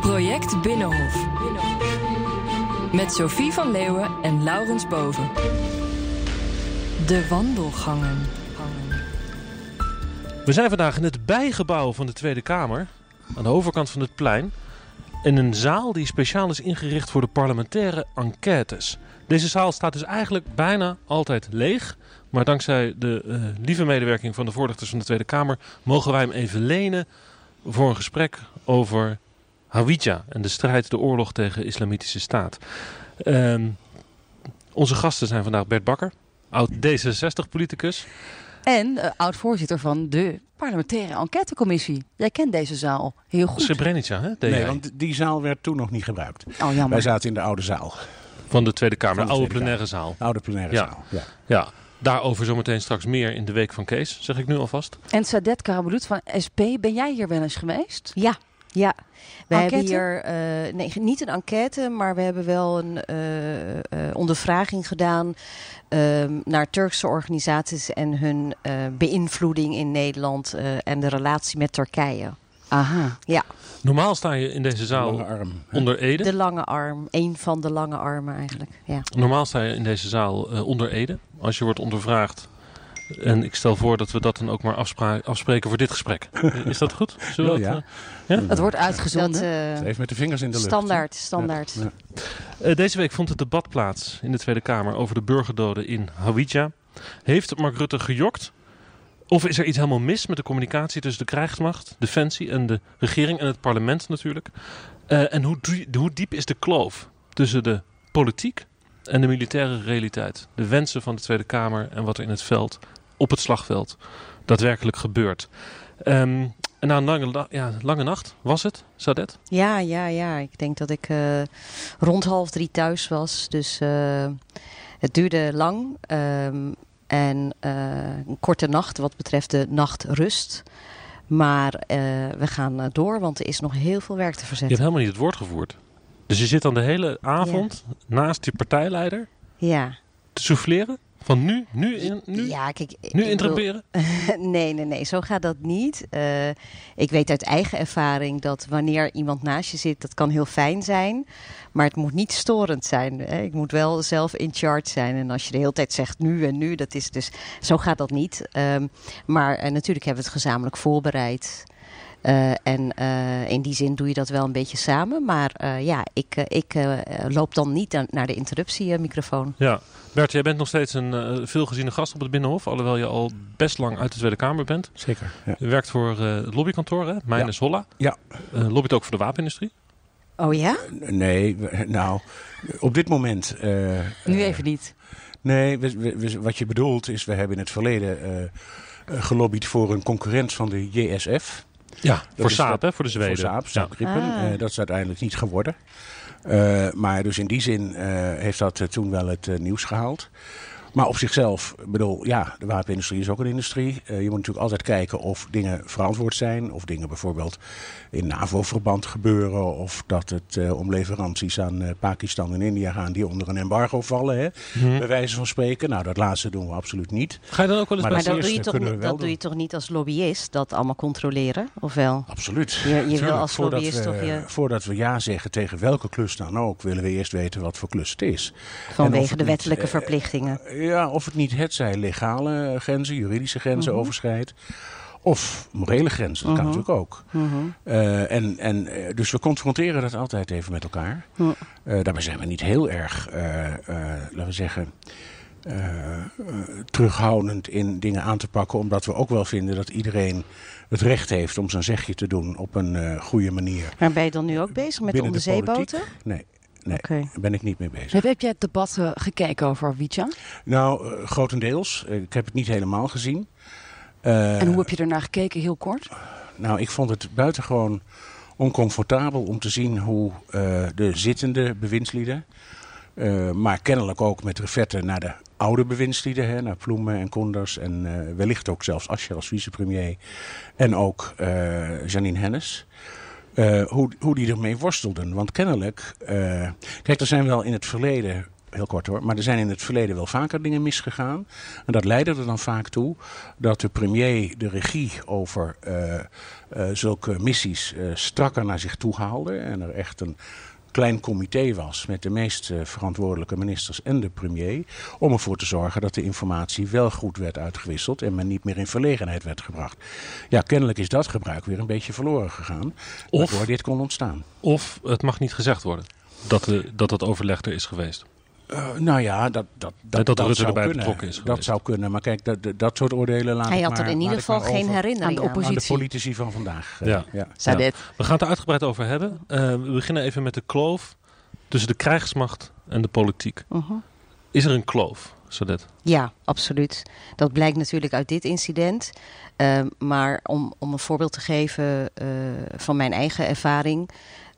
Project Binnenhof. Met Sophie van Leeuwen en Laurens Boven. De wandelgangen. We zijn vandaag in het bijgebouw van de Tweede Kamer. Aan de overkant van het plein. In een zaal die speciaal is ingericht voor de parlementaire enquêtes. Deze zaal staat dus eigenlijk bijna altijd leeg. Maar dankzij de eh, lieve medewerking van de voorlichters van de Tweede Kamer mogen wij hem even lenen voor een gesprek over Hawija en de strijd, de oorlog tegen de Islamitische Staat. Ehm, onze gasten zijn vandaag Bert Bakker, oud D66-politicus. En eh, oud-voorzitter van de parlementaire enquêtecommissie. Jij kent deze zaal heel goed. Srebrenica, hè? Nee, jij. want die zaal werd toen nog niet gebruikt. Oh, Wij jammer. zaten in de oude zaal. Van de Tweede Kamer, de de oude plenaire zaal. De oude plenaire Ja. zaal. Ja. Ja, daarover zometeen straks meer in de Week van Kees, zeg ik nu alvast. En Sadet Karabulut van SP, ben jij hier wel eens geweest? Ja, ja. We Enquête? hebben hier eh, nee, niet een enquête, maar we hebben wel een eh, eh, ondervraging gedaan ehm, naar Turkse organisaties en hun eh, beïnvloeding in Nederland eh, en de relatie met Turkije. Aha. Normaal sta je in deze De zaal arm. onder Ede. De lange arm, een van de lange armen eigenlijk. Ja. Normaal sta je in deze zaal eh, onder Ede. Als je wordt ondervraagd. En ik stel voor dat we dat dan ook maar afspreken voor dit gesprek. Is dat goed? Zullen we Ja, dat, ja. eh, Het wordt Dat uitgezonden. eh, Even met de vingers in de lucht. standaard, standaard. Ja. Eh, deze week vond het debat plaats in de Tweede Kamer over de burgerdoden in Hawija. Heeft Mark Rutte gejokt? Of is er iets helemaal mis met de communicatie tussen de krijgsmacht, defensie en de regering en het parlement natuurlijk? Eh, en hoe, hoe diep is de kloof tussen de politiek en de militaire realiteit? De wensen van de Tweede Kamer en wat er in het veld, op het slagveld, daadwerkelijk gebeurt. Ehm, na een lange, la- ja, lange nacht was het, Sadet? Ja, ja, ja. Ik denk dat ik eh, rond half drie thuis was. Dus eh, het duurde lang. ehm, en eh, een korte nacht wat betreft de nachtrust. Maar eh, we gaan eh, door, want er is nog heel veel werk te Je hebt verzetten. helemaal niet het woord gevoerd. Dus je zit dan de hele avond naast je partijleider Ja. te souffleren? Van nu, nu, in, nu, ja, kijk. nu intraperen? nee, nee, nee. Zo gaat dat niet. Eh, ik weet uit eigen ervaring dat wanneer iemand naast je zit, dat kan heel fijn zijn. Maar het moet niet storend zijn. Hè. Ik moet wel zelf in charge zijn. En als je de hele tijd zegt nu en nu, dat is dus. Zo gaat dat niet. Ehm, maar eh, natuurlijk hebben we het gezamenlijk voorbereid. Eh, en eh, in die zin doe je dat wel een beetje samen. Maar eh, ja, ik, ik eh, loop dan niet aan- naar de interruptiemicrofoon. Ja. Bert, jij bent nog steeds een eh, veelgeziene gast op het Binnenhof. Alhoewel je al best lang uit de Tweede Kamer bent. Zeker. Ja. Je werkt voor eh, het lobbykantoor, hè? Mijnes Holla. Ja. Eh, lobbyt ook voor de wapenindustrie. Oh ja? Nee, nou, op dit moment. eh, Nu even niet. Nee, we- we- we- wat je bedoelt is, we hebben in het verleden gelobbyd voor een concurrent van de JSF. Ja, voor Saab, hè? Voor de Zweden. Voor Saab, Saab. Ah. Eh, dat is uiteindelijk niet geworden. Eh, maar dus in die zin eh, heeft dat toen wel het nieuws gehaald. Maar op zichzelf, ik bedoel, ja, de wapenindustrie is ook een industrie. Eh, je moet natuurlijk altijd kijken of dingen verantwoord zijn. Of dingen bijvoorbeeld in NAVO-verband gebeuren. Of dat het eh, om leveranties aan eh, Pakistan en India gaan die onder een embargo vallen. Hè? Mhm. Bij wijze van spreken. Nou, dat laatste doen we absoluut niet. Ga je dan ook wel eens Maar Maar dat dat, doe je, toch, dat doe je toch niet als lobbyist, dat allemaal controleren? Of wel? Absoluut. Je, je wil als voordat lobbyist we, toch je, Voordat we ja zeggen tegen welke klus dan ook, willen we eerst weten wat voor klus het is. Vanwege de niet, wettelijke verplichtingen. Ja, of het niet het zij legale grenzen, juridische grenzen Mhm. overschrijdt. Of morele grenzen, dat kan Mhm. natuurlijk ook. Mhm. Eh, en, en, eh, dus we confronteren dat altijd even met elkaar. Eh, daarbij zijn we niet heel erg, eh, eh, laten we zeggen, terughoudend in dingen aan te pakken. Omdat we ook wel vinden dat iedereen het recht heeft om zijn zegje te doen op een eh, goede manier. Maar ben je dan nu ook bezig met de onderzeeboten? Nee, nee, daar ben ik niet mee bezig. Heb, heb jij het debat gekeken over Hawija? Nou, eh, grotendeels. Ik heb het niet helemaal gezien. Eh, En hoe heb je ernaar gekeken, heel kort? Nou, ik vond het buitengewoon oncomfortabel om te zien hoe eh, de zittende bewindslieden, maar kennelijk ook met refletten naar de oude bewindslieden, hè, naar Ploemen en Koenders en wellicht ook zelfs Asscher als vicepremier en ook Janine Hennis. Eh, hoe, hoe die ermee worstelden. Want kennelijk, eh, kijk, er zijn wel in het verleden heel kort hoor. Maar er zijn in het verleden wel vaker dingen misgegaan. En dat leidde er dan vaak toe dat de premier de regie over uh, zulke missies strakker naar zich toe haalde. En er echt een klein comité was met de meest uh, verantwoordelijke ministers en de premier. Om ervoor te zorgen dat de informatie wel goed werd uitgewisseld en men niet meer in verlegenheid werd gebracht. Ja, kennelijk is dat gebruik weer een beetje verloren gegaan. Of, waardoor dit kon ontstaan. Of het mag niet gezegd worden dat, de, dat het overleg er is geweest. Uh, nou ja, dat, dat, dat, dat, dat Rutte zou erbij kunnen. betrokken is Dat geweest. zou kunnen, maar kijk, dat, dat soort oordelen laat Hij had maar, er in ieder geval geen herinnering aan de aan. aan de politici van vandaag. eh, Ja. ja. We gaan het er uitgebreid over hebben. Uh, we beginnen even met de kloof tussen de krijgsmacht en de politiek. Mhm. Is er een kloof, Sadet? Ja, absoluut. Dat blijkt natuurlijk uit dit incident. Uh, maar om, om een voorbeeld te geven uh, van mijn eigen ervaring.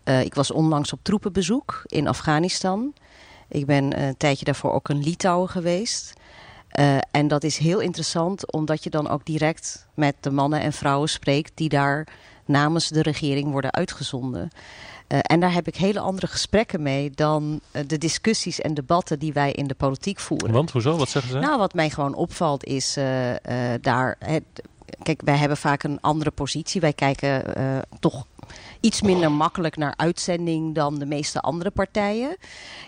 Uh, ik was onlangs op troepenbezoek in Afghanistan. Ik ben een tijdje daarvoor ook in Litouwen geweest. Uh, en dat is heel interessant, omdat je dan ook direct met de mannen en vrouwen spreekt die daar namens de regering worden uitgezonden. Uh, en daar heb ik hele andere gesprekken mee dan uh, de discussies en debatten die wij in de politiek voeren. Want hoezo? Wat zeggen ze? Nou, wat mij gewoon opvalt is daar. Het, kijk, wij hebben vaak een andere positie. Wij kijken toch iets minder makkelijk naar uitzending dan de meeste andere partijen.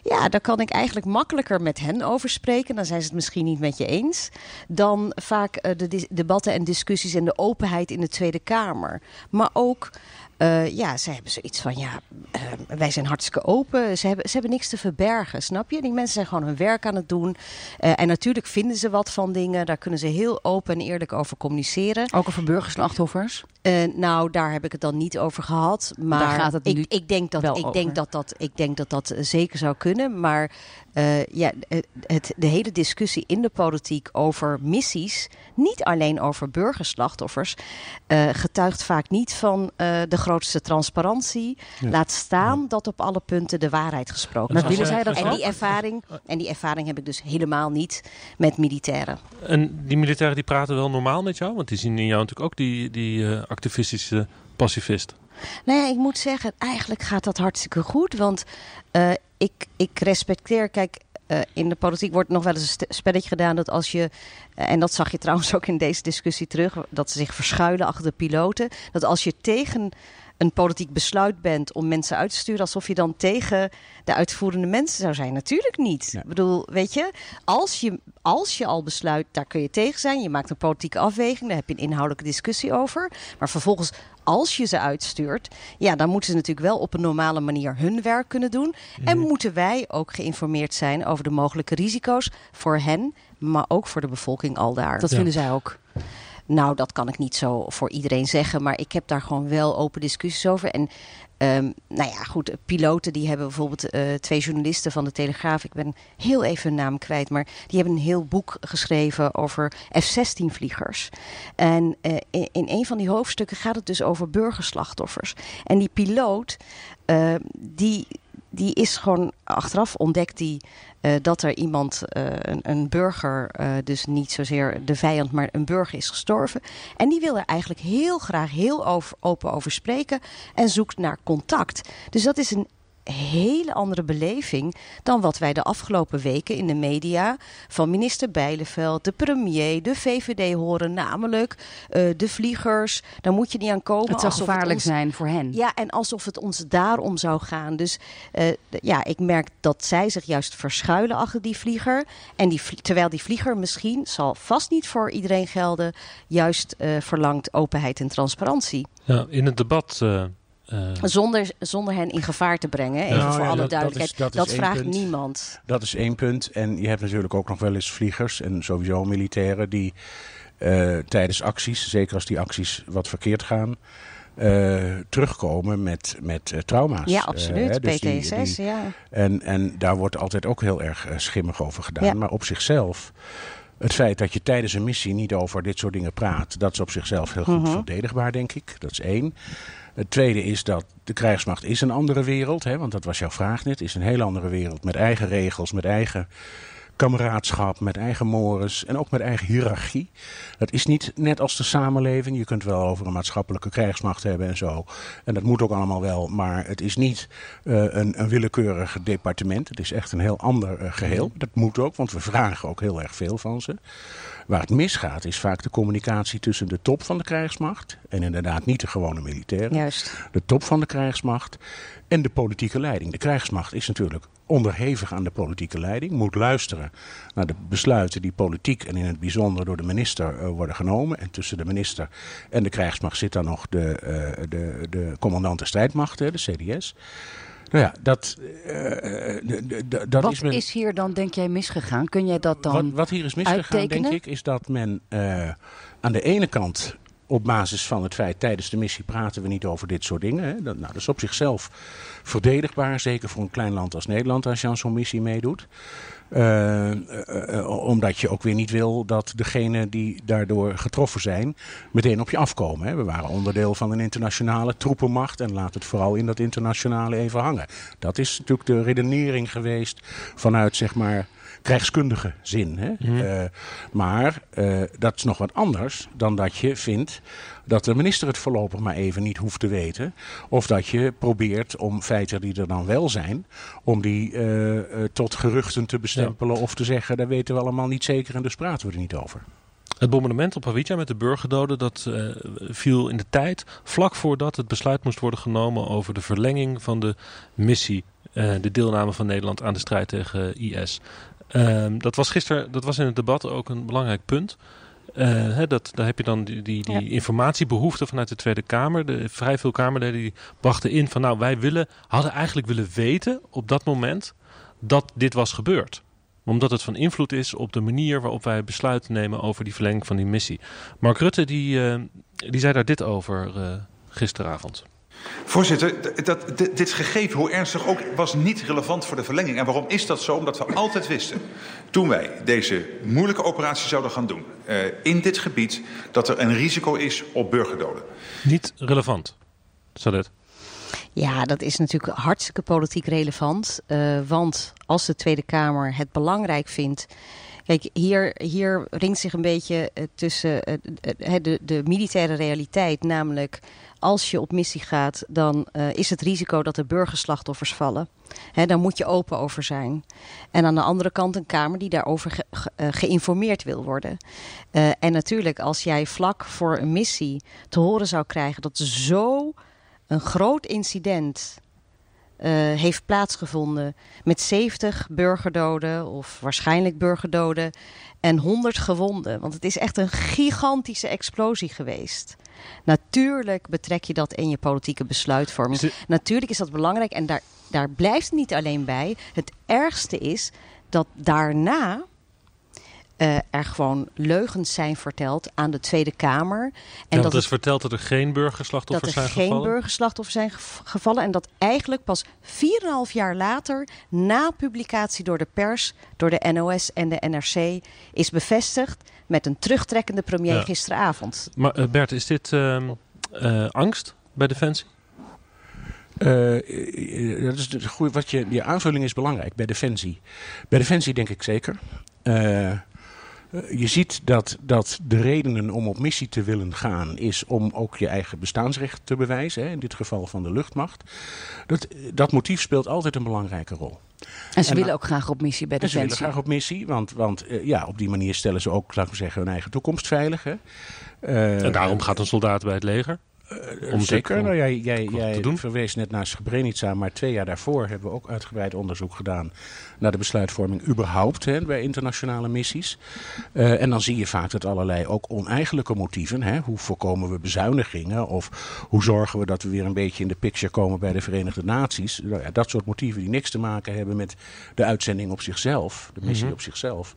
Ja, daar kan ik eigenlijk makkelijker met hen over spreken. Dan zijn ze het misschien niet met je eens. Dan vaak uh, de debatten en discussies en de openheid in de Tweede Kamer. Maar ook. Uh, ja, ze hebben zoiets van, ja, uh, wij zijn hartstikke open. Ze hebben, ze hebben niks te verbergen, snap je? Die mensen zijn gewoon hun werk aan het doen. Uh, en natuurlijk vinden ze wat van dingen. Daar kunnen ze heel open en eerlijk over communiceren. Ook over burgerslachtoffers? nou, daar heb ik het dan niet over gehad. Maar daar gaat het ik, nu ik, denk dat, ik, denk dat dat, ik denk dat dat zeker zou kunnen. Maar ja, het, de hele discussie in de politiek over missies... niet alleen over burgerslachtoffers... getuigt vaak niet van de grootste transparantie. Ja. Laat staan ja. dat op alle punten de waarheid gesproken wordt. willen zij dat en die ervaring En die ervaring heb ik dus helemaal niet met militairen. En die militairen die praten wel normaal met jou? Want die zien in jou natuurlijk ook die, die uh, activistische pacifist. Nou ja, ik moet zeggen, eigenlijk gaat dat hartstikke goed. Want uh, ik, ik respecteer, kijk, uh, in de politiek wordt nog wel eens een spelletje gedaan dat als je, uh, en dat zag je trouwens ook in deze discussie terug, dat ze zich verschuilen achter de piloten, dat als je tegen een politiek besluit bent om mensen uit te sturen, alsof je dan tegen de uitvoerende mensen zou zijn. Natuurlijk niet. Ik bedoel, weet je, als je, als je al besluit, daar kun je tegen zijn. Je maakt een politieke afweging, daar heb je een inhoudelijke discussie over. Maar vervolgens, als je ze uitstuurt, ja, dan moeten ze natuurlijk wel op een normale manier hun werk kunnen doen. Mm. En moeten wij ook geïnformeerd zijn over de mogelijke risico's voor hen, maar ook voor de bevolking al daar. Dat ja. vinden zij ook. Nou, dat kan ik niet zo voor iedereen zeggen. Maar ik heb daar gewoon wel open discussies over. En um, nou ja, goed, piloten die hebben bijvoorbeeld uh, twee journalisten van de Telegraaf. Ik ben heel even hun naam kwijt. Maar die hebben een heel boek geschreven over F-16 vliegers. En uh, in, een van die hoofdstukken gaat het dus over burgerslachtoffers. En die piloot, uh, die, die is gewoon achteraf ontdekt die... Uh, dat er iemand, uh, een, een, burger, uh, dus niet zozeer de vijand, maar een burger is gestorven. En die wil er eigenlijk heel graag heel open over spreken en zoekt naar contact. Dus dat is een hele andere beleving dan wat wij de afgelopen weken in de media van minister Bijleveld, de premier, de VVD horen, namelijk uh, de vliegers. Daar moet je niet aan komen. Het zou gevaarlijk het ons, zijn voor hen. Ja, en alsof het ons daarom zou gaan. Dus uh, ja, ik merk dat zij zich juist verschuilen achter die vlieger. En die, terwijl die vlieger misschien, zal vast niet voor iedereen gelden, juist uh, verlangt openheid en transparantie. Ja, in het debat uh, uh, zonder, zonder hen in gevaar te brengen. Even nou, voor ja, alle dat, duidelijkheid. Dat, dat, is, dat vraagt punt. niemand. Dat is één punt. En je hebt natuurlijk ook nog wel eens vliegers en sowieso militairen die uh, tijdens acties, zeker als die acties wat verkeerd gaan. Uh, terugkomen met, met uh, trauma's. Ja, absoluut. Uh, dus PTSS, die, die, ja. En, en daar wordt altijd ook heel erg schimmig over gedaan. Ja. Maar op zichzelf, het feit dat je tijdens een missie niet over dit soort dingen praat, dat is op zichzelf heel goed Mhm. verdedigbaar, denk ik. Dat is één. Het tweede is dat de krijgsmacht is een andere wereld, hè, want dat was jouw vraag net. is een heel andere wereld met eigen regels, met eigen kameraadschap, met eigen mores en ook met eigen hiërarchie. Dat is niet net als de samenleving. Je kunt wel over een maatschappelijke krijgsmacht hebben en zo. En dat moet ook allemaal wel. Maar het is niet uh, een, willekeurig departement. Het is echt een heel ander uh, geheel. Dat moet ook, want we vragen ook heel erg veel van ze. Waar het misgaat is vaak de communicatie tussen de top van de krijgsmacht. En inderdaad niet de gewone militairen. Juist. De top van de krijgsmacht en de politieke leiding. De krijgsmacht is natuurlijk onderhevig aan de politieke leiding. Moet luisteren naar de besluiten die politiek en in het bijzonder door de minister uh, worden genomen. En tussen de minister en de krijgsmacht zit dan nog de, uh, de, de commandant der strijdmachten, de CDS. Nou ja, dat, uh, dat wat is, men... is hier dan, denk jij, misgegaan? Kun jij dat dan Wat, wat hier is misgegaan, uittekenen? denk ik, is dat men aan de ene kant op basis van het feit tijdens de missie praten we niet over dit soort dingen. Hè. Dat, nou, dat is op zichzelf verdedigbaar, zeker voor een klein land als Nederland als je aan zo'n missie meedoet. Uh, uh, uh, omdat je ook weer niet wil dat degenen die daardoor getroffen zijn meteen op je afkomen. Hè. We waren onderdeel van een internationale troepenmacht en laat het vooral in dat internationale even hangen. Dat is natuurlijk de redenering geweest vanuit zeg maar krijgskundige zin. Hè? Mm. Uh, maar uh, dat is nog wat anders dan dat je vindt dat de minister het voorlopig maar even niet hoeft te weten. Of dat je probeert om feiten die er dan wel zijn, om die uh, tot geruchten te bestempelen ja. of te zeggen, dat weten we allemaal niet zeker en dus praten we er niet over. Het bombardement op Hawija met de burgerdoden, dat uh, viel in de tijd vlak voordat het besluit moest worden genomen over de verlenging van de missie, uh, de deelname van Nederland aan de strijd tegen IS. Um, dat was gisteren, dat was in het debat ook een belangrijk punt. Uh, hè, dat, daar heb je dan die, die, die ja. informatiebehoefte vanuit de Tweede Kamer. De, vrij veel Kamerleden die brachten in van nou wij willen, hadden eigenlijk willen weten op dat moment dat dit was gebeurd. Omdat het van invloed is op de manier waarop wij besluiten nemen over die verlenging van die missie. Mark Rutte die, uh, die zei daar dit over uh, gisteravond. Voorzitter, dat, dit, dit gegeven, hoe ernstig ook, was niet relevant voor de verlenging. En waarom is dat zo? Omdat we altijd wisten, toen wij deze moeilijke operatie zouden gaan doen uh, in dit gebied, dat er een risico is op burgerdoden. Niet relevant, Sadet? Ja, dat is natuurlijk hartstikke politiek relevant. Uh, want als de Tweede Kamer het belangrijk vindt Kijk, hier, hier ringt zich een beetje uh, tussen uh, de, de militaire realiteit, namelijk als je op missie gaat, dan uh, is het risico dat er burgerslachtoffers vallen. He, daar moet je open over zijn. En aan de andere kant een Kamer die daarover uh, geïnformeerd wil worden. Uh, en natuurlijk, als jij vlak voor een missie te horen zou krijgen dat zo een groot incident heeft plaatsgevonden met 70 burgerdoden of waarschijnlijk burgerdoden en 100 gewonden. Want het is echt een gigantische explosie geweest. Natuurlijk betrek je dat in je politieke besluitvorming. Natuurlijk is dat belangrijk en daar, daar blijft het niet alleen bij. Het ergste is dat daarna uh, er gewoon leugens zijn verteld aan de Tweede Kamer. En ja, dat, dat is verteld dat er geen burgerslachtoffers zijn gevallen? Dat er geen burgerslachtoffers zijn gevallen. En dat eigenlijk pas 4,5 jaar later, na publicatie door de pers, door de NOS en de NRC, is bevestigd met een terugtrekkende premier ja. gisteravond. Maar uh, Bert, is dit uh, uh, angst bij Defensie? Uh, dat is de goeie, wat je, je aanvulling is belangrijk bij Defensie. Bij Defensie denk ik zeker. Uh, je ziet dat, dat de redenen om op missie te willen gaan is om ook je eigen bestaansrecht te bewijzen. Hè, in dit geval van de luchtmacht. Dat, dat motief speelt altijd een belangrijke rol. En ze en, willen ook graag op missie bij Defensie. Ze willen graag op missie, want, want uh, ja, op die manier stellen ze ook, laten we zeggen, hun eigen toekomst veilig. Hè. Uh, en daarom gaat een soldaat bij het leger? Uh, om zeker. Nou, jij jij, jij verwees net naar Srebrenica, maar twee jaar daarvoor hebben we ook uitgebreid onderzoek gedaan naar de besluitvorming überhaupt hè, bij internationale missies. Uh, en dan zie je vaak dat allerlei ook oneigenlijke motieven, hè, hoe voorkomen we bezuinigingen of hoe zorgen we dat we weer een beetje in de picture komen bij de Verenigde Naties. Nou, ja, dat soort motieven die niks te maken hebben met de uitzending op zichzelf, de missie mm-hmm. op zichzelf,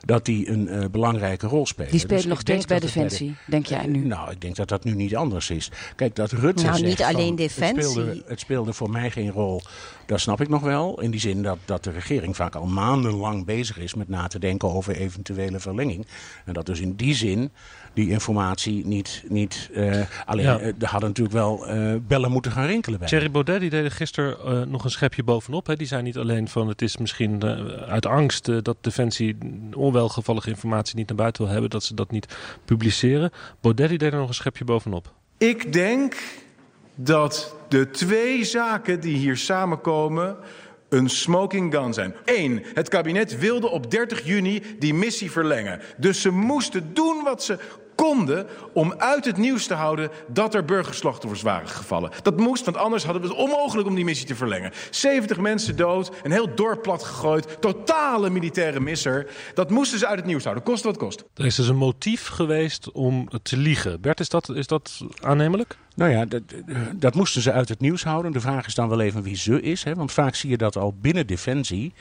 dat die een uh, belangrijke rol spelen. Die spelen dus nog steeds bij Defensie, bij de, denk jij nu? Nou, ik denk dat dat nu niet anders is. Kijk, dat Rutte Nou, zegt niet alleen van, defensie. Het speelde, het speelde voor mij geen rol. Dat snap ik nog wel. In die zin dat, dat de regering vaak al maandenlang bezig is met na te denken over eventuele verlenging. En dat dus in die zin die informatie niet. niet eh, alleen, Ja. eh, er hadden natuurlijk wel eh, bellen moeten gaan rinkelen bij. Thierry Baudet die deed er gisteren nog een schepje bovenop. Hè. Die zei niet alleen van het is misschien uit angst dat Defensie onwelgevallige informatie niet naar buiten wil hebben, dat ze dat niet publiceren. Baudet die deed er nog een schepje bovenop. Ik denk dat de twee zaken die hier samenkomen een smoking gun zijn. Eén, het kabinet wilde op 30 juni die missie verlengen. Dus ze moesten doen wat ze konden om uit het nieuws te houden dat er burgerslachtoffers waren gevallen. Dat moest, want anders hadden we het onmogelijk om die missie te verlengen. 70 mensen dood, een heel dorp plat gegooid, totale militaire misser. Dat moesten ze uit het nieuws houden, kost wat kost. Er is dus een motief geweest om te liegen. Bert, is dat, is dat aannemelijk? Nou ja, dat, dat moesten ze uit het nieuws houden. De vraag is dan wel even wie ze is. Hè? Want vaak zie je dat al binnen Defensie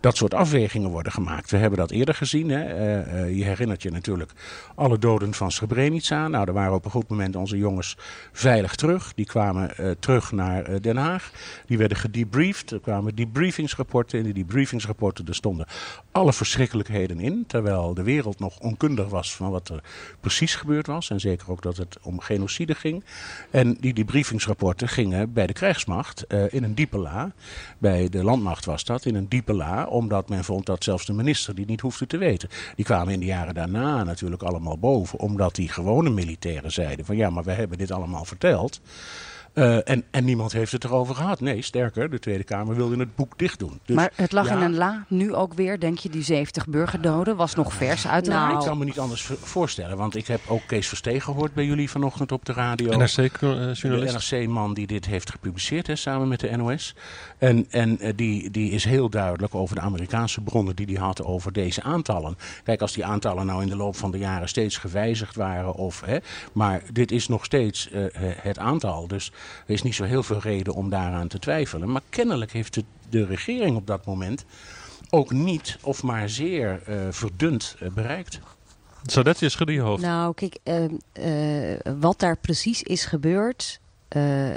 dat soort afwegingen worden gemaakt. We hebben dat eerder gezien. Hè? Eh, eh, je herinnert je natuurlijk alle doden van Srebrenica. Nou, er waren op een goed moment onze jongens veilig terug. Die kwamen eh, terug naar Den Haag. Die werden gedebriefd. Er kwamen debriefingsrapporten. In die debriefingsrapporten er stonden alle verschrikkelijkheden in. Terwijl de wereld nog onkundig was van wat er precies gebeurd was. En zeker ook dat het om genocide ging. En die debriefingsrapporten gingen bij de krijgsmacht eh, in een diepe la. Bij de landmacht was dat, in een diepe la. Omdat men vond dat zelfs de minister die niet hoefde te weten. Die kwamen in de jaren daarna natuurlijk allemaal boven. Omdat die gewone militairen zeiden van ja, maar we hebben dit allemaal verteld. Eh, en, en niemand heeft het erover gehad. Nee, sterker, de Tweede Kamer wilde het boek dicht doen. Dus, maar het lag ja, in een la, nu ook weer, denk je, die 70 burgerdoden, was nog vers uiteraard. Nou, Ik kan me niet anders vo- voorstellen, want ik heb ook Kees Verstegen gehoord bij jullie vanochtend op de radio. De NRC-journalist. NRC-man die dit heeft gepubliceerd hè, samen met de NOS. En, en eh, die, die is heel duidelijk over de Amerikaanse bronnen die hij had over deze aantallen. Kijk, als die aantallen nou in de loop van de jaren steeds gewijzigd waren. Of, hè, maar dit is nog steeds eh, het aantal. Dus er is niet zo heel veel reden om daaraan te twijfelen. Maar kennelijk heeft de, de regering op dat moment ook niet of maar zeer eh, verdund eh, bereikt. Sadetje schudde je hoofd. Nou, kijk, ehm, eh, wat daar precies is gebeurd, eh,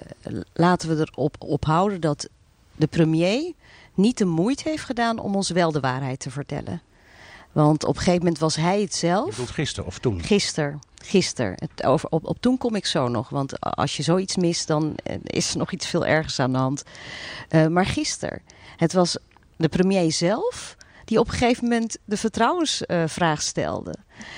laten we erop op houden dat de premier niet de moeite heeft gedaan om ons wel de waarheid te vertellen. Want op een gegeven moment was hij het Je zelf. bedoelt gisteren of toen? Gisteren. Gisteren. Over, op, op toen kom ik zo nog. Want als je zoiets mist, dan eh, is er nog iets veel ergers aan de hand. Eh, maar gisteren. Het was de premier zelf die op een gegeven moment de vertrouwensvraag stelde.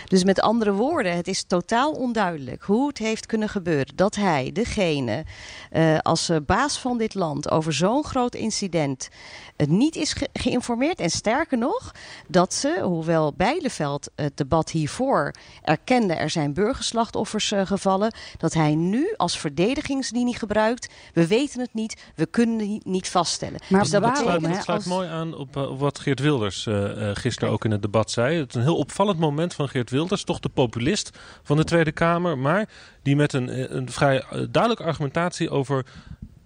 Dus met andere woorden, het is totaal onduidelijk hoe het heeft kunnen gebeuren dat hij, degene, eh, als eh, baas van dit land over zo'n groot incident het niet is ge- geïnformeerd. En sterker nog, dat ze, hoewel Bijleveld het debat hiervoor erkende er zijn burgerslachtoffers eh, gevallen, dat hij nu als verdedigingslinie gebruikt. We weten het niet, we kunnen het niet- vaststellen. Maar dus dat waarom, sluit, betekent hè, dat sluit als- mooi aan op, eh, op wat Geert Wilders eh, eh, gisteren ook in het debat zei. Het is een heel opvallend moment van Geert Wilders. Toch de populist van de Tweede Kamer. Maar die met een, eh, een vrij eh, duidelijke argumentatie over...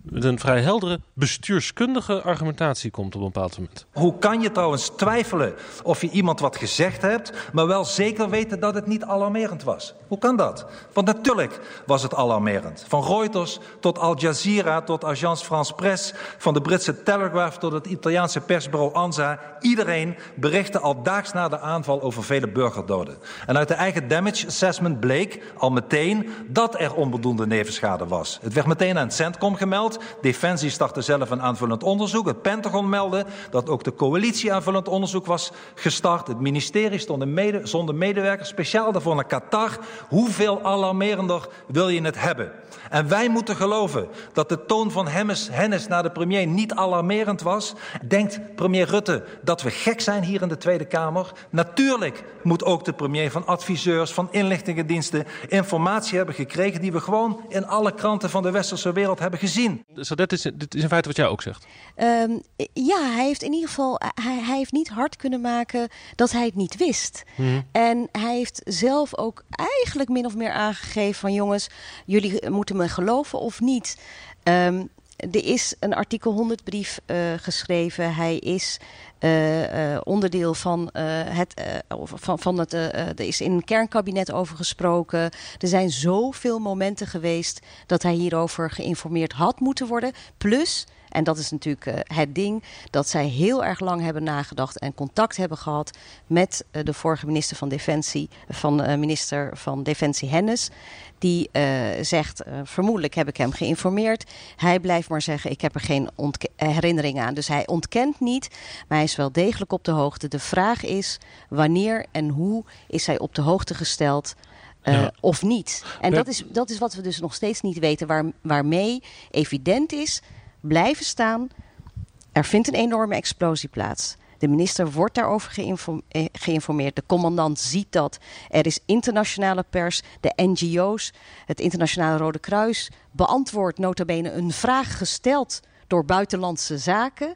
Met een vrij heldere bestuurskundige argumentatie komt op een bepaald moment. Hoe kan je trouwens twijfelen of je iemand wat gezegd hebt, maar wel zeker weten dat het niet alarmerend was? Hoe kan dat? Want natuurlijk was het alarmerend. Van Reuters tot Al Jazeera, tot Agence France Presse, van de Britse Telegraph tot het Italiaanse persbureau ANSA. Iedereen berichtte al daags na de aanval over vele burgerdoden. En uit de eigen damage assessment bleek al meteen dat er onbedoelde nevenschade was. Het werd meteen aan het Centcom gemeld. Defensie startte zelf een aanvullend onderzoek. Het Pentagon meldde dat ook de coalitie aanvullend onderzoek was gestart. Het ministerie stond mede, zonder medewerkers speciaal daarvoor naar Qatar. Hoeveel alarmerender wil je het hebben? En wij moeten geloven dat de toon van Hennis, Hennis naar de premier niet alarmerend was. Denkt premier Rutte dat we gek zijn hier in de Tweede Kamer? Natuurlijk moet ook de premier van adviseurs, van inlichtingendiensten informatie hebben gekregen die we gewoon in alle kranten van de westerse wereld hebben gezien. Sadet, is, dit is in feite wat jij ook zegt. Ehm, ja, hij heeft in ieder geval hij, hij heeft niet hard kunnen maken dat hij het niet wist. En hij heeft zelf ook eigenlijk min of meer aangegeven van jongens, jullie moeten me geloven of niet. Ehm, er is een artikel 100 brief uh, geschreven. Hij is uh, uh, onderdeel van het. van, van het er is in een kernkabinet over gesproken. Er zijn zoveel momenten geweest dat hij hierover geïnformeerd had moeten worden. Plus en dat is natuurlijk uh, het ding dat zij heel erg lang hebben nagedacht en contact hebben gehad met uh, de vorige minister van Defensie, van uh, minister van Defensie Hennis. Die zegt, vermoedelijk heb ik hem geïnformeerd. Hij blijft maar zeggen, ik heb er geen herinnering aan. Dus hij ontkent niet, maar hij is wel degelijk op de hoogte. De vraag is, wanneer en hoe is hij op de hoogte gesteld... Uh, ja. of niet. En dat is, dat is wat we dus nog steeds niet weten, waar, waarmee evident is blijven staan. Er vindt een enorme explosie plaats. De minister wordt daarover eh, geïnformeerd. De commandant ziet dat. Er is internationale pers, de NGO's, het Internationale Rode Kruis beantwoordt notabene een vraag gesteld door buitenlandse zaken.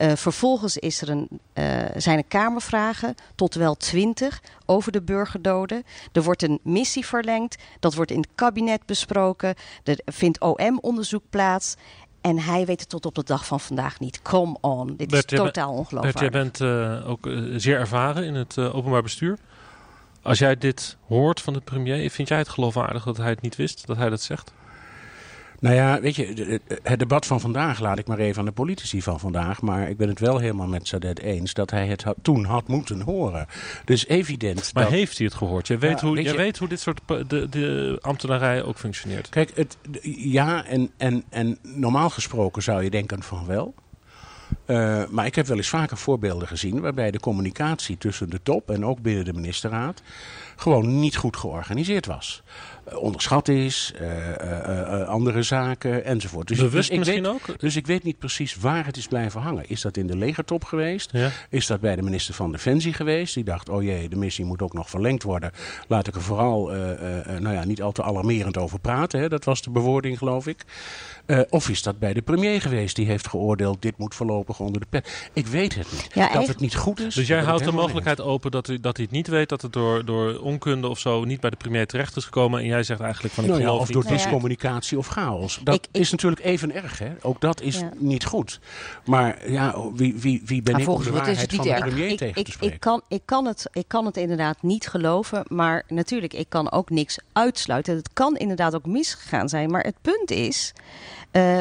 Uh, vervolgens is er een, uh, zijn er kamervragen, tot wel twintig, over de burgerdoden. Er wordt een missie verlengd, dat wordt in het kabinet besproken. Er vindt OM-onderzoek plaats. En hij weet het tot op de dag van vandaag niet. Come on, dit is totaal ongelooflijk. Bert, jij bent uh, ook uh, zeer ervaren in het uh, openbaar bestuur. Als jij dit hoort van de premier, vind jij het geloofwaardig dat hij het niet wist, dat hij dat zegt? Nou ja, weet je, het debat van vandaag laat ik maar even aan de politici van vandaag. Maar ik ben het wel helemaal met Sadet eens dat hij het had, toen had moeten horen. Dus evident. Maar heeft hij het gehoord? Je weet, ja, hoe, weet je, weet hoe dit soort de, de ambtenarij ook functioneert. Kijk, het, ja, en, en, en normaal gesproken zou je denken van wel. Uh, maar ik heb wel eens vaker voorbeelden gezien waarbij de communicatie tussen de top en ook binnen de ministerraad gewoon niet goed georganiseerd was. Uh, onderschat is, uh, andere zaken enzovoort. Dus, Bewust dus misschien weet, ook? Dus ik weet niet precies waar het is blijven hangen. Is dat in de legertop geweest? Ja. Is dat bij de minister van Defensie geweest? Die dacht, oh jee, de missie moet ook nog verlengd worden. Laat ik er vooral nou ja, niet al te alarmerend over praten. Hè? Dat was de bewoording, geloof ik. of is dat bij de premier geweest? Die heeft geoordeeld, dit moet voorlopig onder de pet. Ik weet het niet. Ja, dat het niet goed is. Dus jij houdt de mogelijkheid open dat hij, dat hij het niet weet, dat het door, door onkunde of zo niet bij de premier terecht is gekomen. En jij zegt eigenlijk van ik nou geloof Of door discommunicatie of chaos. Dat Ik- ik- is natuurlijk even erg. Hè? Ook dat is Ja. niet goed. Maar ja, wie, wie, wie ben ik om volgens de waarheid van niet de erg? premier ik, tegen ik, te spreken? ik, kan, ik, kan het, ik kan het inderdaad niet geloven, maar natuurlijk, ik kan ook niks uitsluiten. Het kan inderdaad ook misgegaan zijn, maar het punt is, eh,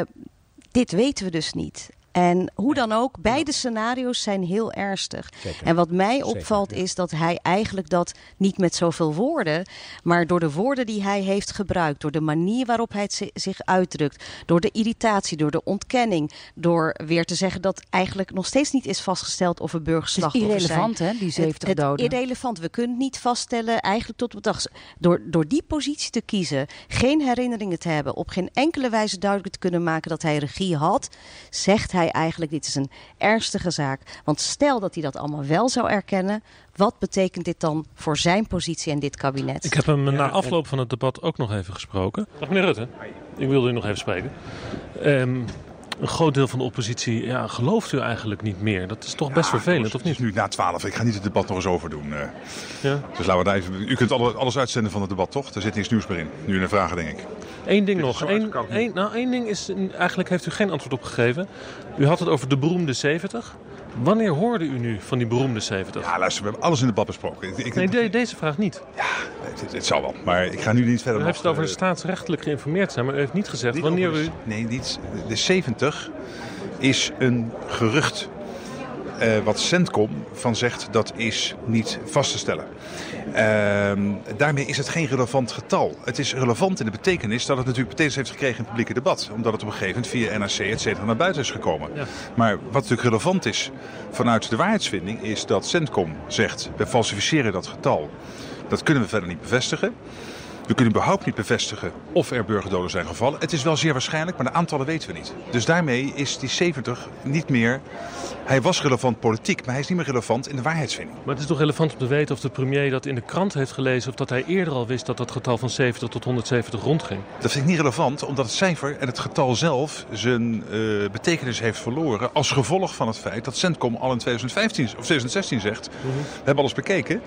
dit weten we dus niet. En hoe dan ook, beide scenario's zijn heel ernstig. Zeker. En wat mij opvalt is dat hij eigenlijk dat niet met zoveel woorden, maar door de woorden die hij heeft gebruikt, door de manier waarop hij het zich uitdrukt, door de irritatie, door de ontkenning, door weer te zeggen dat eigenlijk nog steeds niet is vastgesteld of er Het is burgerslachtoffers zijn. irrelevant, hè, die 70 het, het doden. irrelevant. We kunnen het niet vaststellen, eigenlijk tot op de dag. Door, door die positie te kiezen, geen herinneringen te hebben, op geen enkele wijze duidelijk te kunnen maken dat hij regie had, zegt hij eigenlijk: dit is een ernstige zaak. Want stel dat hij dat allemaal wel zou erkennen, wat betekent dit dan voor zijn positie en dit kabinet? Ik heb hem na afloop van het debat ook nog even gesproken. Dag meneer Rutte. Ik wilde u nog even spreken. Ehm, een groot deel van de oppositie ja, gelooft u eigenlijk niet meer. Dat is toch best vervelend, of niet? Het is nu na 12. Ik ga niet het debat nog eens overdoen. eh. Ja. Dus laten we daar even. U kunt alle- alles uitzenden van het debat, toch? Er zit niks nieuws meer in. Nu in de vragen, denk ik. Eén ding nog. Eén, één, nou, één ding is, eigenlijk heeft u geen antwoord op gegeven. U had het over de beroemde 70. Wanneer hoorde u nu van die beroemde 70? Ja, luister, we hebben alles in het debat besproken. Ik, ik, Nee, de- deze vraag niet. het, het zal wel. Maar ik ga nu niet verder U nog, heeft het over de eh, staatsrechtelijk geïnformeerd zijn, maar u heeft niet gezegd Niet wanneer u... de- Nee, niet. De 70 is een gerucht. Eh, wat Centcom van zegt, dat is niet vast te stellen. Ehm, daarmee is het geen relevant getal. Het is relevant in de betekenis dat het natuurlijk betekenis heeft gekregen in het publieke debat. Omdat het op een gegeven moment via NRC et cetera naar buiten is gekomen. Ja. Maar wat natuurlijk relevant is vanuit de waarheidsvinding is dat Centcom zegt, we falsificeren dat getal. Dat kunnen we verder niet bevestigen. We kunnen überhaupt niet bevestigen of er burgerdoden zijn gevallen. Het is wel zeer waarschijnlijk, maar de aantallen weten we niet. Dus daarmee is die 70 niet meer... Hij was relevant politiek, maar hij is niet meer relevant in de waarheidsvinding. Maar het is toch relevant om te weten of de premier dat in de krant heeft gelezen... of dat hij eerder al wist dat dat getal van 70 tot 170 rondging. Dat vind ik niet relevant, omdat het cijfer en het getal zelf zijn eh, betekenis heeft verloren... als gevolg van het feit dat Centcom al in 2015 of 2016 zegt... we hebben alles bekeken,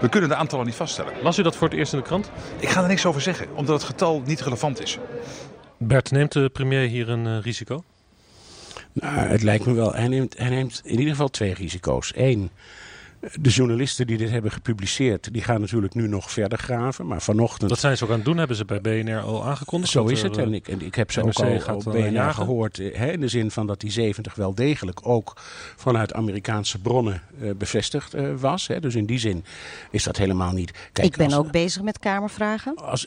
we kunnen de aantallen niet vaststellen. Las u dat voor het eerst in de krant? Ik ga niks over zeggen, omdat het getal niet relevant is. Bert, neemt de premier hier een uh, risico? Nou, het lijkt me wel. Hij neemt, hij neemt in ieder geval twee risico's. Eén, de journalisten die dit hebben gepubliceerd, die gaan natuurlijk nu nog verder graven. Maar vanochtend. Dat zijn ze ook aan het doen, hebben ze bij BNR al aangekondigd. Zo is het. En ik, en ik heb ze ook al op BNR gehoord. Hè, in de zin van dat die 70 wel degelijk ook vanuit Amerikaanse bronnen uh, bevestigd uh, was. Hè. Dus in die zin is dat helemaal niet. Kijk, ik ben als, ook bezig met Kamervragen. Als,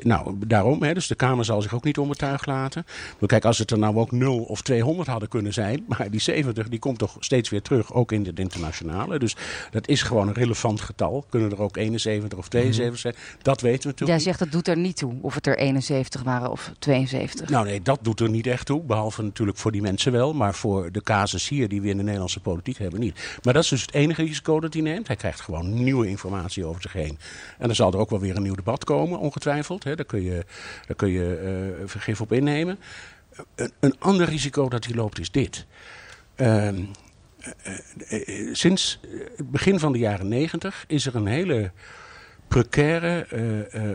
nou, daarom. Hè, dus de Kamer zal zich ook niet onbetuigd laten. Maar kijk, als het er nou ook 0 of 200 hadden kunnen zijn. Maar die 70 die komt toch steeds weer terug, ook in het internationale. Dus dat is gewoon een relevant getal. Kunnen er ook 71 of 72 zijn? Dat weten we natuurlijk. Jij zegt dat doet er niet toe of het er 71 waren of 72. Nou nee, dat doet er niet echt toe. Behalve natuurlijk voor die mensen wel. Maar voor de casus hier die we in de Nederlandse politiek hebben niet. Maar dat is dus het enige risico dat hij neemt. Hij krijgt gewoon nieuwe informatie over zich heen. En dan zal er ook wel weer een nieuw debat komen, ongetwijfeld. Hè. Daar kun je, daar kun je uh, vergif op innemen. Een, een, ander risico dat hij loopt is dit. Uh, sinds het begin van de jaren negentig is er een hele precaire,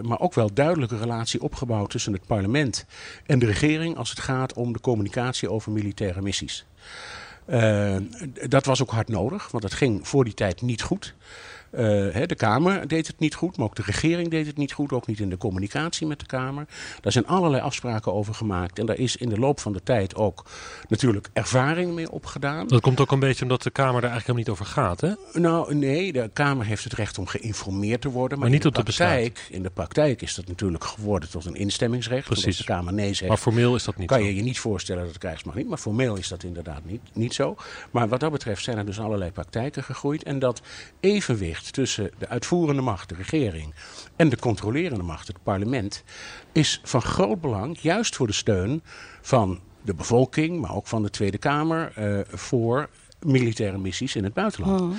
maar ook wel duidelijke relatie opgebouwd tussen het parlement en de regering als het gaat om de communicatie over militaire missies. dat was ook hard nodig, want het ging voor die tijd niet goed. Uh, de Kamer deed het niet goed, maar ook de regering deed het niet goed. Ook niet in de communicatie met de Kamer. Daar zijn allerlei afspraken over gemaakt. En daar is in de loop van de tijd ook natuurlijk ervaring mee opgedaan. Dat komt ook een beetje omdat de Kamer daar eigenlijk helemaal niet over gaat, hè? Nou, nee, de Kamer heeft het recht om geïnformeerd te worden. Maar, maar niet op de praktijk. In de praktijk is dat natuurlijk geworden tot een instemmingsrecht. Precies. De Kamer nee zegt. Maar formeel is dat niet kan zo. je je niet voorstellen dat het krijgsmacht niet. Maar formeel is dat inderdaad niet, niet zo. Maar wat dat betreft zijn er dus allerlei praktijken gegroeid. En dat evenwicht tussen de uitvoerende macht, de regering, en de controlerende macht, het parlement, is van groot belang, juist voor de steun van de bevolking, maar ook van de Tweede Kamer, uh, voor militaire missies in het buitenland.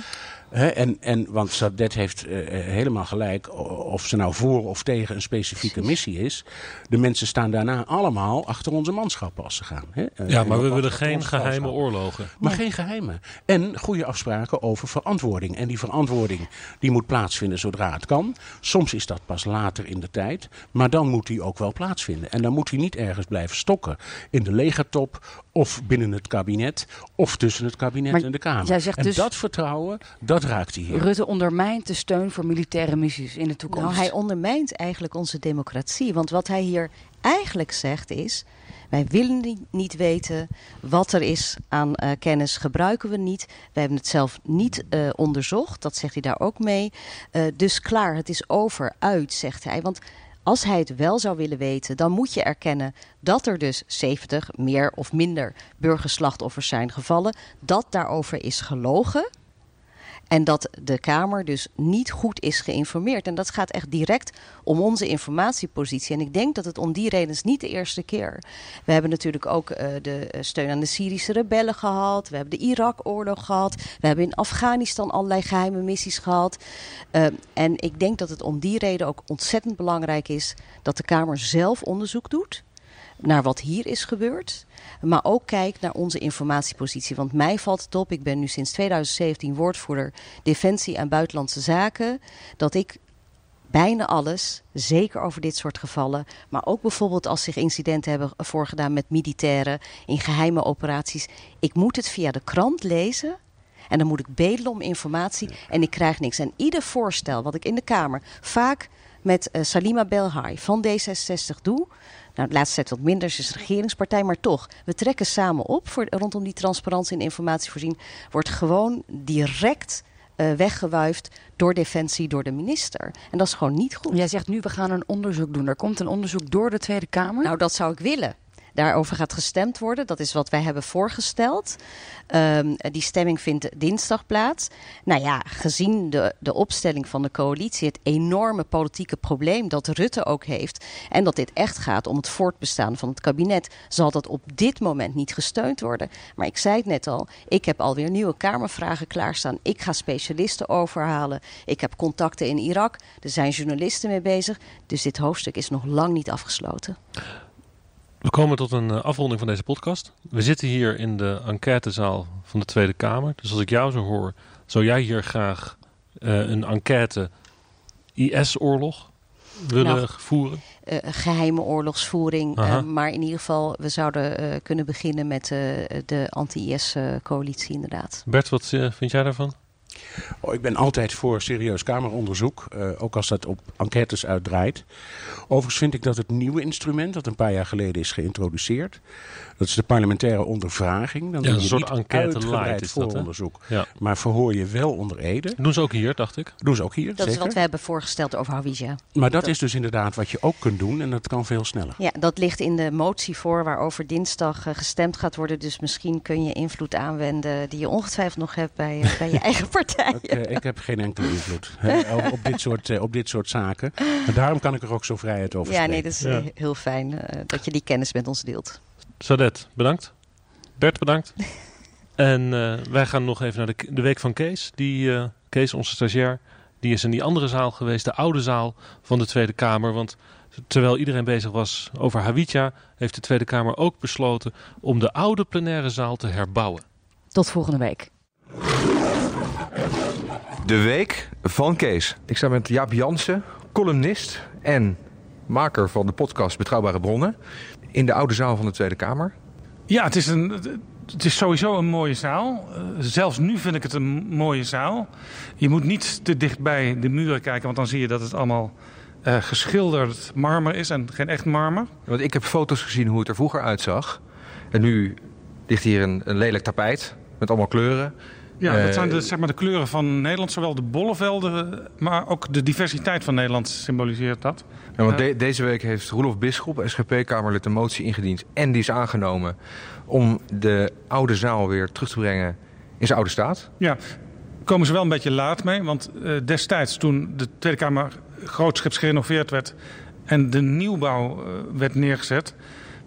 En, en, want Sadet heeft uh, helemaal gelijk, of ze nou voor of tegen een specifieke missie is. De mensen staan daarna allemaal achter onze manschappen als ze gaan. Ja, maar we willen geen geheime oorlogen. Maar geen geheime. En goede afspraken over verantwoording. En die verantwoording die moet plaatsvinden zodra het kan. Soms is dat pas later in de tijd. Maar dan moet die ook wel plaatsvinden. En dan moet hij niet ergens blijven stokken in de legertop of binnen het kabinet of tussen het kabinet maar en de Kamer. Jij zegt en dus, dat vertrouwen, dat raakt hij hier. Rutte ondermijnt de steun voor militaire missies in de toekomst. Nou, hij ondermijnt eigenlijk onze democratie. Want wat hij hier eigenlijk zegt is... Wij willen niet weten wat er is aan uh, kennis, gebruiken we niet. We hebben het zelf niet uh, onderzocht, dat zegt hij daar ook mee. Uh, dus klaar, het is over, uit, zegt hij. Want als hij het wel zou willen weten, dan moet je erkennen dat er dus 70 meer of minder burgerslachtoffers zijn gevallen. Dat daarover is gelogen. En dat de Kamer dus niet goed is geïnformeerd. En dat gaat echt direct om onze informatiepositie. En ik denk dat het om die reden is niet de eerste keer. We hebben natuurlijk ook uh, de steun aan de Syrische rebellen gehad. We hebben de Irak-oorlog gehad. We hebben in Afghanistan allerlei geheime missies gehad. Uh, en ik denk dat het om die reden ook ontzettend belangrijk is dat de Kamer zelf onderzoek doet naar wat hier is gebeurd. Maar ook kijkt naar onze informatiepositie. Want mij valt het op, ik ben nu sinds 2017 woordvoerder Defensie en Buitenlandse Zaken. Dat ik bijna alles, zeker over dit soort gevallen, maar ook bijvoorbeeld als zich incidenten hebben voorgedaan met militairen in geheime operaties. Ik moet het via de krant lezen. En dan moet ik bedelen om informatie en ik krijg niks. En ieder voorstel wat ik in de Kamer vaak met uh, Salima Belhai van D66 doe, nou, de laatste tijd wat minder, ze is de regeringspartij, maar toch. We trekken samen op voor, rondom die transparantie en informatievoorzien. Wordt gewoon direct uh, weggewuifd door Defensie, door de minister. En dat is gewoon niet goed. Jij zegt nu, we gaan een onderzoek doen. Er komt een onderzoek door de Tweede Kamer. Nou, dat zou ik willen. Daarover gaat gestemd worden. Dat is wat wij hebben voorgesteld. Um, die stemming vindt dinsdag plaats. Nou ja, gezien de, de opstelling van de coalitie, het enorme politieke probleem dat Rutte ook heeft. En dat dit echt gaat om het voortbestaan van het kabinet, zal dat op dit moment niet gesteund worden. Maar ik zei het net al, ik heb alweer nieuwe Kamervragen klaarstaan. Ik ga specialisten overhalen. Ik heb contacten in Irak. Er zijn journalisten mee bezig. Dus dit hoofdstuk is nog lang niet afgesloten. We komen tot een afronding van deze podcast. We zitten hier in de enquêtezaal van de Tweede Kamer. Dus als ik jou zo hoor, zou jij hier graag uh, een enquête IS-oorlog willen nou, voeren? eh, geheime oorlogsvoering. Eh, maar in ieder geval, we zouden eh, kunnen beginnen met eh, de anti-IS-coalitie inderdaad. Bert, wat eh, vind jij daarvan? Oh, ik ben altijd voor serieus kameronderzoek, eh, ook als dat op enquêtes uitdraait. Overigens vind ik dat het nieuwe instrument, dat een paar jaar geleden is geïntroduceerd, dat is de parlementaire ondervraging. Dan Ja, een soort enquête uitgebreid light is dat, Ja. maar verhoor je wel onder ede. Doen ze ook hier, dacht ik. Doen ze ook hier, Dat zeker. is wat we hebben voorgesteld over Hawija. Maar dat is dus inderdaad wat je ook kunt doen en dat kan veel sneller. Ja, dat ligt in de motie voor waarover dinsdag eh, gestemd gaat worden. Dus misschien kun je invloed aanwenden die je ongetwijfeld nog hebt bij, eh, bij je eigen partij. Ik, ik heb geen enkele invloed hè, op, op dit soort, eh, op dit soort zaken. En daarom kan ik er ook zo vrijheid over Ja, spreken. nee, dat is heel fijn dat je die kennis met ons deelt. Sadet, bedankt. Bert, bedankt. en eh, wij gaan nog even naar de, de week van Kees. Die, eh, Kees, onze stagiair, die is in die andere zaal geweest. De oude zaal van de Tweede Kamer. Want terwijl iedereen bezig was over Hawitja... heeft de Tweede Kamer ook besloten om de oude plenaire zaal te herbouwen. Tot volgende week. De week van Kees. Ik sta met Jaap Jansen, columnist en maker van de podcast Betrouwbare Bronnen. In de oude zaal van de Tweede Kamer. Ja, het is, een, het is sowieso een mooie zaal. Eh, zelfs nu vind ik het een mooie zaal. Je moet niet te dicht bij de muren kijken, want dan zie je dat het allemaal eh, geschilderd marmer is en geen echt marmer. Want ik heb foto's gezien hoe het er vroeger uitzag. En nu ligt hier een, een lelijk tapijt met allemaal kleuren. Ja, Eh, dat zijn de, zeg maar, de kleuren van Nederland. Zowel de bollevelden, maar ook de diversiteit van Nederland symboliseert dat. Ja, want de- deze week heeft Roelof Bisschop, SGP-Kamerlid, een motie ingediend. En die is aangenomen om de oude zaal weer terug te brengen in zijn oude staat. Ja, komen ze wel een beetje laat mee. Want eh, destijds toen de Tweede Kamer grootschips gerenoveerd werd... en de nieuwbouw eh, werd neergezet...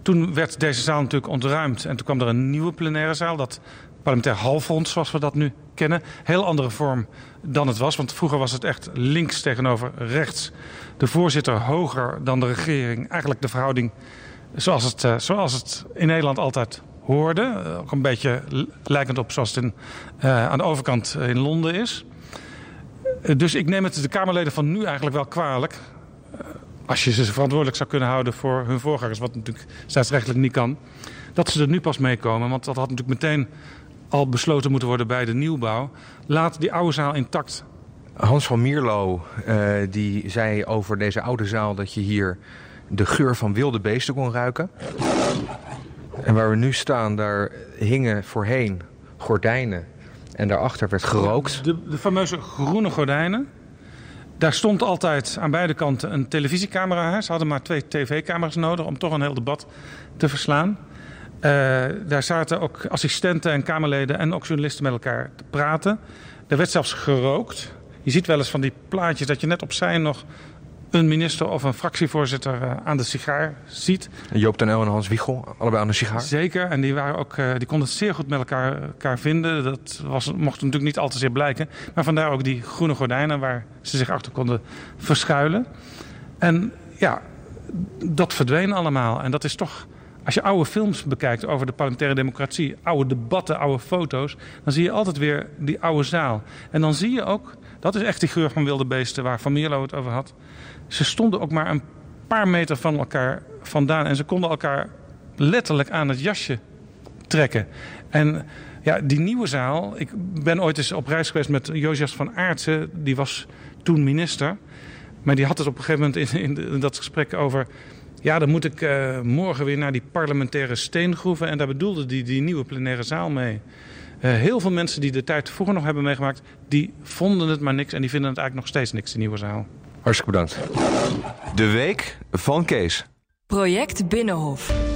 toen werd deze zaal natuurlijk ontruimd. En toen kwam er een nieuwe plenaire zaal... dat parlementair halfrond, zoals we dat nu kennen. Heel andere vorm dan het was. Want vroeger was het echt links tegenover rechts. De voorzitter hoger dan de regering. Eigenlijk de verhouding zoals het, eh, zoals het in Nederland altijd hoorde. Eh, ook een beetje lijkend op zoals het in, eh, aan de overkant in Londen is. Dus ik neem het de Kamerleden van nu eigenlijk wel kwalijk. als je ze verantwoordelijk zou kunnen houden voor hun voorgangers, wat natuurlijk staatsrechtelijk niet kan. Dat ze er nu pas meekomen, want dat had natuurlijk meteen al besloten moeten worden bij de nieuwbouw. Laat die oude zaal intact. Hans van Mierlo eh, die zei over deze oude zaal dat je hier de geur van wilde beesten kon ruiken. En waar we nu staan, daar hingen voorheen gordijnen. En daarachter werd gerookt. De, de fameuze groene gordijnen. Daar stond altijd aan beide kanten een televisiecamera. Ze hadden maar twee tv-camera's nodig om toch een heel debat te verslaan. Eh, daar zaten ook assistenten en Kamerleden en ook journalisten met elkaar te praten. Er werd zelfs gerookt. Je ziet wel eens van die plaatjes dat je net opzij nog een minister of een fractievoorzitter eh, aan de sigaar ziet. Joop den Uyl en Hans Wiegel, allebei aan de sigaar. Zeker, en die, waren ook, eh, die konden het zeer goed met elkaar, elkaar vinden. Dat was, mocht natuurlijk niet al te zeer blijken. Maar vandaar ook die groene gordijnen waar ze zich achter konden verschuilen. En ja, dat verdween allemaal. En dat is toch, als je oude films bekijkt over de parlementaire democratie, oude debatten, oude foto's, dan zie je altijd weer die oude zaal. En dan zie je ook, dat is echt die geur van wilde beesten waar Van Mierlo het over had. Ze stonden ook maar een paar meter van elkaar vandaan en ze konden elkaar letterlijk aan het jasje trekken. En ja, die nieuwe zaal. Ik ben ooit eens op reis geweest met Josias van Aartsen. Die was toen minister. Maar die had het op een gegeven moment in, in dat gesprek over. Ja, dan moet ik eh, morgen weer naar die parlementaire steengroeven. En daar bedoelde die, die nieuwe plenaire zaal mee. Eh, heel veel mensen die de tijd vroeger nog hebben meegemaakt, die vonden het maar niks. En die vinden het eigenlijk nog steeds niks, die nieuwe zaal. Hartstikke bedankt. De week van Kees. Project Binnenhof.